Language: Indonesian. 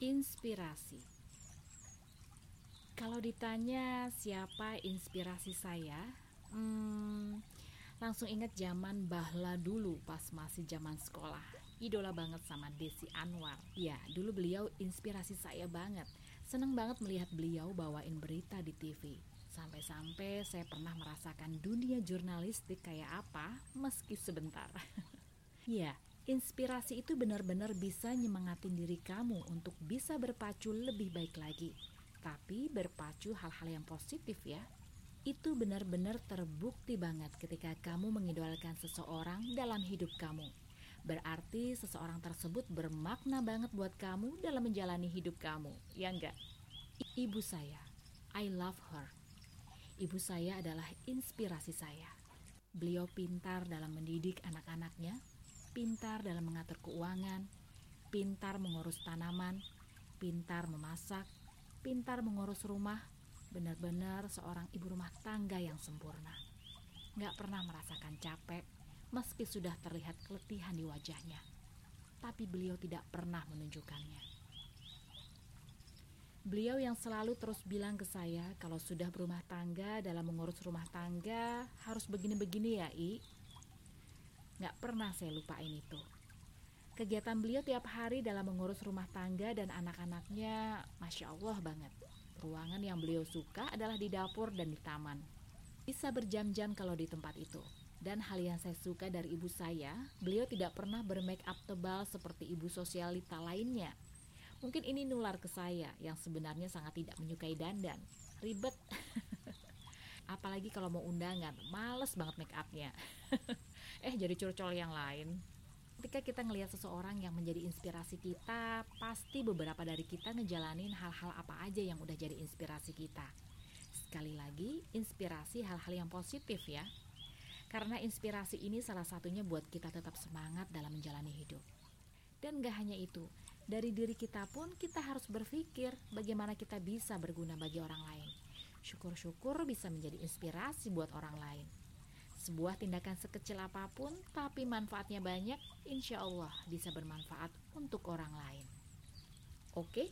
Inspirasi Kalau ditanya siapa inspirasi saya, hmm, langsung ingat zaman bahla dulu pas masih zaman sekolah. Idola banget sama Desi Anwar. Ya, dulu beliau inspirasi saya banget. Seneng banget melihat beliau bawain berita di TV. Sampai-sampai saya pernah merasakan dunia jurnalistik kayak apa meski sebentar. ya, inspirasi itu benar-benar bisa nyemangatin diri kamu untuk bisa berpacu lebih baik lagi tapi berpacu hal-hal yang positif ya. Itu benar-benar terbukti banget ketika kamu mengidolakan seseorang dalam hidup kamu. Berarti seseorang tersebut bermakna banget buat kamu dalam menjalani hidup kamu, ya enggak? Ibu saya, I love her. Ibu saya adalah inspirasi saya. Beliau pintar dalam mendidik anak-anaknya, pintar dalam mengatur keuangan, pintar mengurus tanaman, pintar memasak, pintar mengurus rumah, benar-benar seorang ibu rumah tangga yang sempurna. Gak pernah merasakan capek, meski sudah terlihat keletihan di wajahnya. Tapi beliau tidak pernah menunjukkannya. Beliau yang selalu terus bilang ke saya kalau sudah berumah tangga dalam mengurus rumah tangga harus begini-begini ya I. Gak pernah saya lupain itu. Kegiatan beliau tiap hari dalam mengurus rumah tangga dan anak-anaknya, masya Allah banget. Ruangan yang beliau suka adalah di dapur dan di taman. Bisa berjam-jam kalau di tempat itu. Dan hal yang saya suka dari ibu saya, beliau tidak pernah bermake up tebal seperti ibu sosialita lainnya. Mungkin ini nular ke saya yang sebenarnya sangat tidak menyukai dandan. Ribet. Apalagi kalau mau undangan, males banget make upnya. eh jadi curcol yang lain ketika kita ngelihat seseorang yang menjadi inspirasi kita, pasti beberapa dari kita ngejalanin hal-hal apa aja yang udah jadi inspirasi kita. Sekali lagi, inspirasi hal-hal yang positif ya. Karena inspirasi ini salah satunya buat kita tetap semangat dalam menjalani hidup. Dan gak hanya itu, dari diri kita pun kita harus berpikir bagaimana kita bisa berguna bagi orang lain. Syukur-syukur bisa menjadi inspirasi buat orang lain. Sebuah tindakan sekecil apa pun, tapi manfaatnya banyak, insya Allah bisa bermanfaat untuk orang lain. Oke,